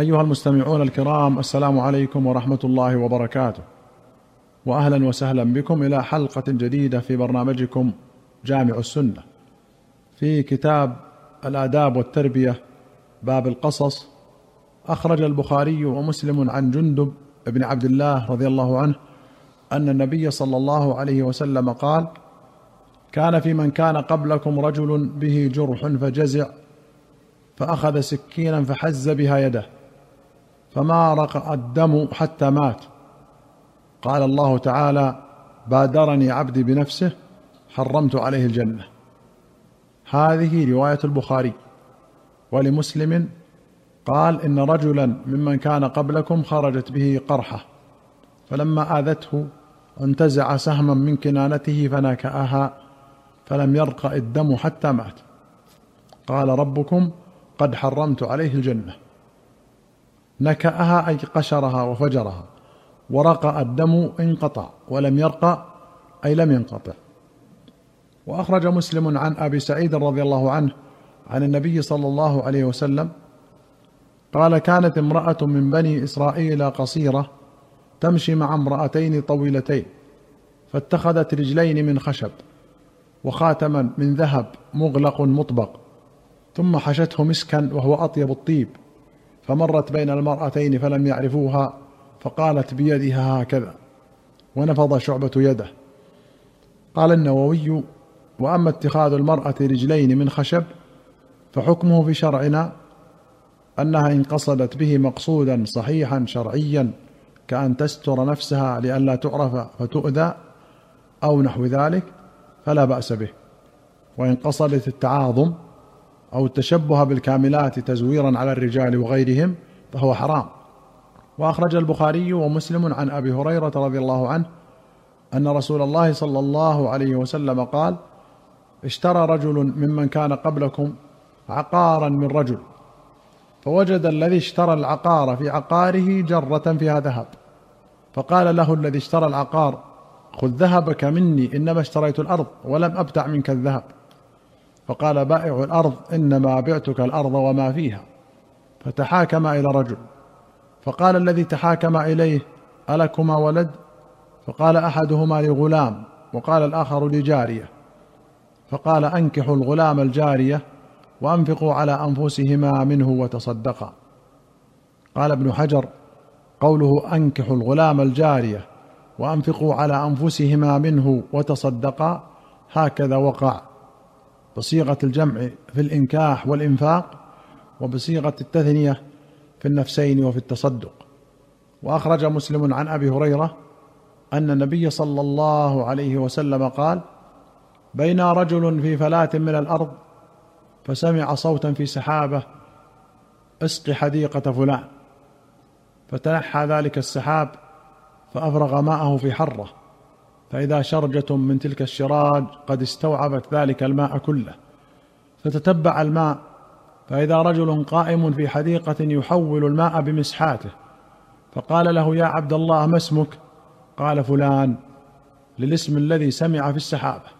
أيها المستمعون الكرام السلام عليكم ورحمة الله وبركاته. واهلا وسهلا بكم إلى حلقة جديدة في برنامجكم جامع السنة. في كتاب الآداب والتربية باب القصص أخرج البخاري ومسلم عن جندب بن عبد الله رضي الله عنه أن النبي صلى الله عليه وسلم قال كان في من كان قبلكم رجل به جرح فجزع فأخذ سكينا فحز بها يده. فما رق الدم حتى مات. قال الله تعالى بادرني عبدي بنفسه حرمت عليه الجنة. هذه رواية البخاري. ولمسلم قال إن رجلا ممن كان قبلكم خرجت به قرحة فلما آذته انتزع سهما من كنانته فنكاها فلم يرق الدم حتى مات. قال ربكم قد حرمت عليه الجنة. نكأها أي قشرها وفجرها. ورقى الدم انقطع ولم يرقى أي لم ينقطع. وأخرج مسلم عن أبي سعيد رضي الله عنه عن النبي صلى الله عليه وسلم قال كانت امرأة من بني إسرائيل قصيرة تمشي مع امرأتين طويلتين فاتخذت رجلين من خشب وخاتما من ذهب مغلق مطبق ثم حشته مسكا وهو أطيب الطيب. فمرت بين المرأتين فلم يعرفوها فقالت بيدها هكذا ونفض شعبة يده. قال النووي وأما اتخاذ المرأة رجلين من خشب فحكمه في شرعنا أنها إن قصدت به مقصودا صحيحا شرعيا كأن تستر نفسها لئلا تعرف فتؤذى أو نحو ذلك فلا بأس به. وإن قصدت التعاظم أو التشبه بالكاملات تزويرا على الرجال وغيرهم فهو حرام. وأخرج البخاري ومسلم عن أبي هريرة رضي الله عنه أن رسول الله صلى الله عليه وسلم قال اشترى رجل ممن كان قبلكم عقارا من رجل فوجد الذي اشترى العقار في عقاره جرة فيها ذهب فقال له الذي اشترى العقار خذ ذهبك مني إنما اشتريت الأرض ولم أبتع منك الذهب. فقال بائع الأرض إنما بعتك الأرض وما فيها. فتحاكم إلى رجل. فقال الذي تحاكم إليه ألكما ولد؟ فقال أحدهما لغلام وقال الآخر لجارية. فقال أنكحوا الغلام الجارية وأنفقوا على أنفسهما منه وتصدقا. قال ابن حجر قوله أنكحوا الغلام الجارية وأنفقوا على أنفسهما منه وتصدقا هكذا وقع. بصيغة الجمع في الإنكاح والإنفاق وبصيغة التثنية في النفسين وفي التصدق. وأخرج مسلم عن أبي هريرة أن النبي صلى الله عليه وسلم قال بين رجل في فلاة من الأرض فسمع صوتا في سحابة اسق حديقة فلان. فتنحى ذلك السحاب فأفرغ ماءه في حرة. فإذا شرجة من تلك الشراج قد استوعبت ذلك الماء كله فتتبع الماء فإذا رجل قائم في حديقة يحول الماء بمسحاته فقال له يا عبد الله ما اسمك؟ قال فلان للاسم الذي سمع في السحابة.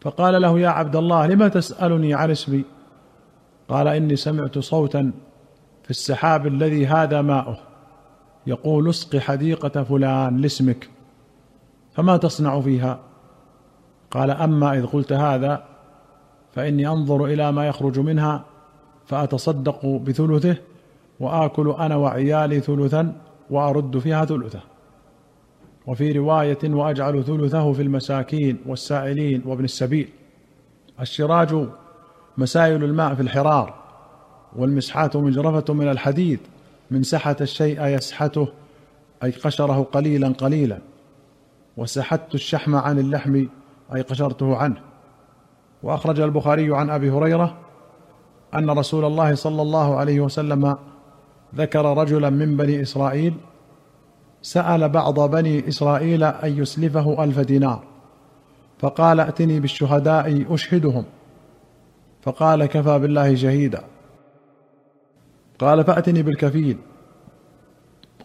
فقال له يا عبد الله لم تسألني عن اسمي؟ قال إني سمعت صوتا في السحاب الذي هذا ماؤه يقول اسق حديقة فلان لاسمك. فما تصنع فيها؟ قال أما إذ قلت هذا فإني أنظر إلى ما يخرج منها فأتصدق بثلثه وآكل أنا وعيالي ثلثا وأرد فيها ثلثه. وفي رواية وأجعل ثلثه في المساكين والسائلين وابن السبيل. الشراج مسايل الماء في الحرار والمسحات مجرفة من الحديد من سحت الشيء يسحته أي قشره قليلا قليلا. وسحت الشحم عن اللحم أي قشرته عنه. وأخرج البخاري عن أبي هريرة أن رسول الله صلى الله عليه وسلم ذكر رجلا من بني إسرائيل سأل بعض بني إسرائيل أن يسلفه ألف دينار. فقال ائتني بالشهداء أشهدهم. فقال كفى بالله شهيدا. قال فأتني بالكفيل.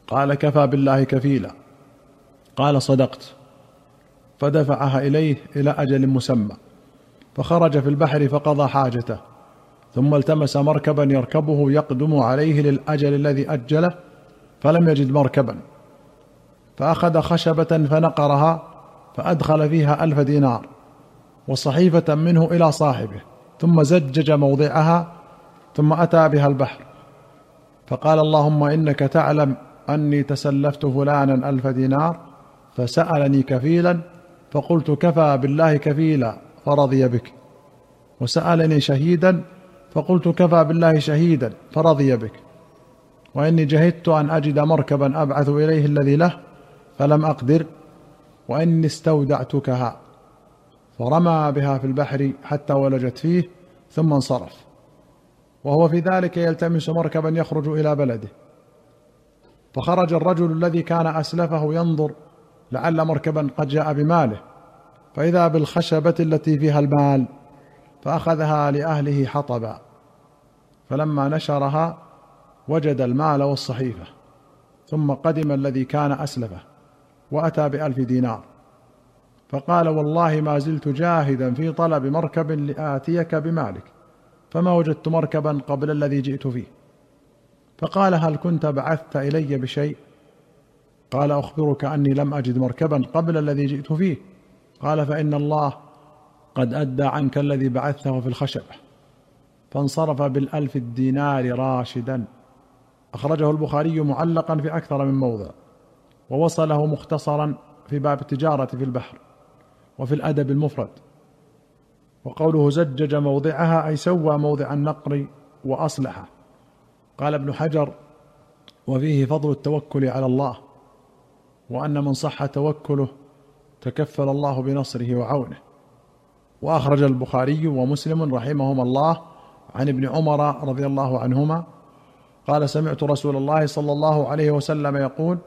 قال كفى بالله كفيلا. قال صدقت. فدفعها إليه إلى أجل مسمى فخرج في البحر فقضى حاجته ثم التمس مركبا يركبه يقدم عليه للأجل الذي أجله فلم يجد مركبا فأخذ خشبة فنقرها فأدخل فيها ألف دينار وصحيفة منه إلى صاحبه ثم زجج موضعها ثم أتى بها البحر فقال اللهم إنك تعلم أني تسلفت فلانا ألف دينار فسألني كفيلا فقلت كفى بالله كفيلا فرضي بك. وسألني شهيدا فقلت كفى بالله شهيدا فرضي بك. وإني جهدت أن أجد مركبا أبعث إليه الذي له فلم أقدر وإني استودعتكها. فرمى بها في البحر حتى ولجت فيه ثم انصرف. وهو في ذلك يلتمس مركبا يخرج إلى بلده. فخرج الرجل الذي كان أسلفه ينظر لعل مركبا قد جاء بماله. فإذا بالخشبة التي فيها المال فأخذها لأهله حطبا. فلما نشرها وجد المال والصحيفة. ثم قدم الذي كان أسلفه وأتى بألف دينار. فقال والله ما زلت جاهدا في طلب مركب لآتيك بمالك فما وجدت مركبا قبل الذي جئت فيه. فقال هل كنت بعثت إلي بشيء؟ قال أخبرك أني لم أجد مركبا قبل الذي جئت فيه. قال فإن الله قد أدى عنك الذي بعثته في الخشبة. فانصرف بالألف الدينار راشدا. أخرجه البخاري معلقا في أكثر من موضع. ووصله مختصرا في باب التجارة في البحر وفي الأدب المفرد. وقوله زجج موضعها أي سوى موضع النقر وأصلحه. قال ابن حجر وفيه فضل التوكل على الله. وأن من صح توكله تكفل الله بنصره وعونه. وأخرج البخاري ومسلم رحمهما الله عن ابن عمر رضي الله عنهما قال سمعت رسول الله صلى الله عليه وسلم يقول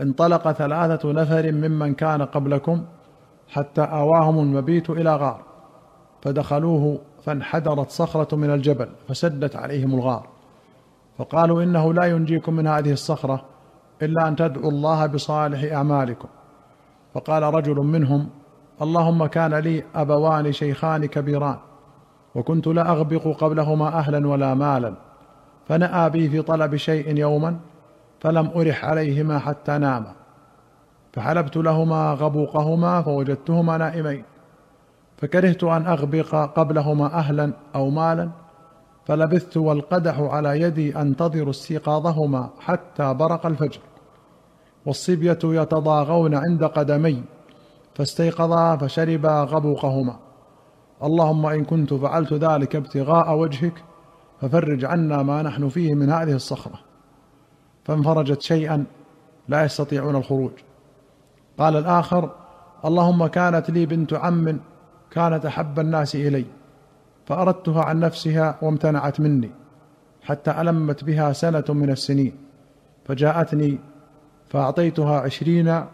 انطلق ثلاثة نفر ممن كان قبلكم حتى آواهم المبيت إلى غار فدخلوه فانحدرت صخرة من الجبل فسدت عليهم الغار فقالوا إنه لا ينجيكم من هذه الصخرة إلا أن تدعوا الله بصالح أعمالكم. فقال رجل منهم اللهم كان لي أبوان شيخان كبيران وكنت لا أغبق قبلهما أهلا ولا مالا فنأى بي في طلب شيء يوما فلم أرح عليهما حتى ناما. فحلبت لهما غبوقهما فوجدتهما نائمين. فكرهت أن أغبق قبلهما أهلا أو مالا فلبثت والقدح على يدي أنتظر استيقاظهما حتى برق الفجر. والصبية يتضاغون عند قدمي فاستيقظا فشربا غبوقهما. اللهم إن كنت فعلت ذلك ابتغاء وجهك ففرج عنا ما نحن فيه من هذه الصخرة. فانفرجت شيئا لا يستطيعون الخروج. قال الآخر اللهم كانت لي بنت عم كانت أحب الناس إلي. فأردتها عن نفسها وامتنعت مني حتى ألمت بها سنة من السنين فجاءتني فأعطيتها عشرين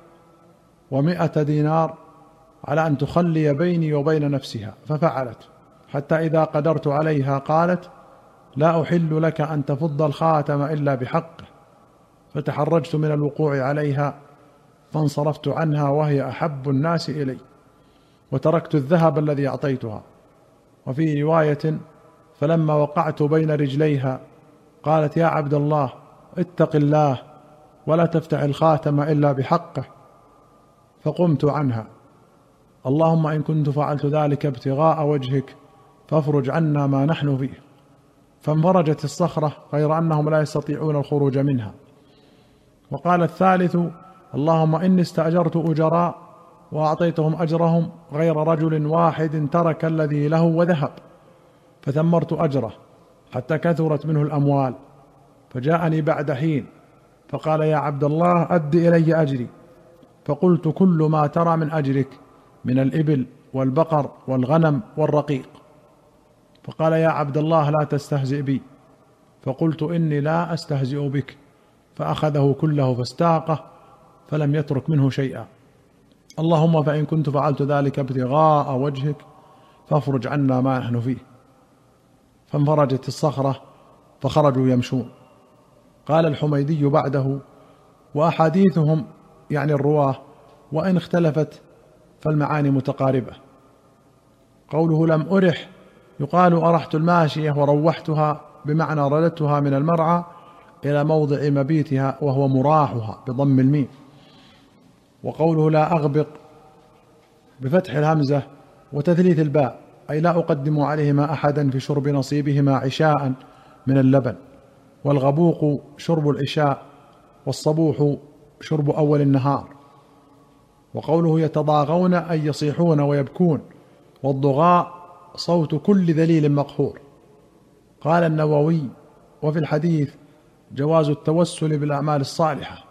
ومائة دينار على أن تخلي بيني وبين نفسها ففعلت حتى إذا قدرت عليها قالت لا أحل لك أن تفض الخاتم إلا بحقه. فتحرجت من الوقوع عليها فانصرفت عنها وهي أحب الناس إلي وتركت الذهب الذي أعطيتها. وفي رواية فلما وقعت بين رجليها قالت يا عبد الله اتق الله ولا تفتح الخاتم إلا بحقه فقمت عنها. اللهم إن كنت فعلت ذلك ابتغاء وجهك فافرج عنا ما نحن فيه. فانفرجت الصخرة غير أنهم لا يستطيعون الخروج منها. وقال الثالث اللهم إني استأجرت أجراء وأعطيتهم أجرهم غير رجل واحد ترك الذي له وذهب. فثمرت أجره حتى كثرت منه الأموال. فجاءني بعد حين فقال يا عبد الله أد إلي أجري. فقلت كل ما ترى من أجرك من الإبل والبقر والغنم والرقيق. فقال يا عبد الله لا تستهزئ بي. فقلت إني لا أستهزئ بك. فأخذه كله فاستاقه فلم يترك منه شيئا. اللهم فإن كنت فعلت ذلك ابتغاء وجهك فافرج عنا ما نحن فيه. فانفرجت الصخرة فخرجوا يمشون. قال الحميدي بعده وأحاديثهم يعني الرواة وإن اختلفت فالمعاني متقاربة. قوله لم أرح يقال أرحت الماشية وروحتها بمعنى رددتها من المرعى إلى موضع مبيتها وهو مراحها بضم الميم. وقوله لا أغبق بفتح الهمزة وتثليث الباء أي لا أقدم عليهما أحدا في شرب نصيبهما عشاء من اللبن. والغبوق شرب العشاء والصبوح شرب أول النهار. وقوله يتضاغون أي يصيحون ويبكون. والضغاء صوت كل ذليل مقهور. قال النووي وفي الحديث جواز التوسل بالأعمال الصالحة.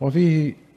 وفيه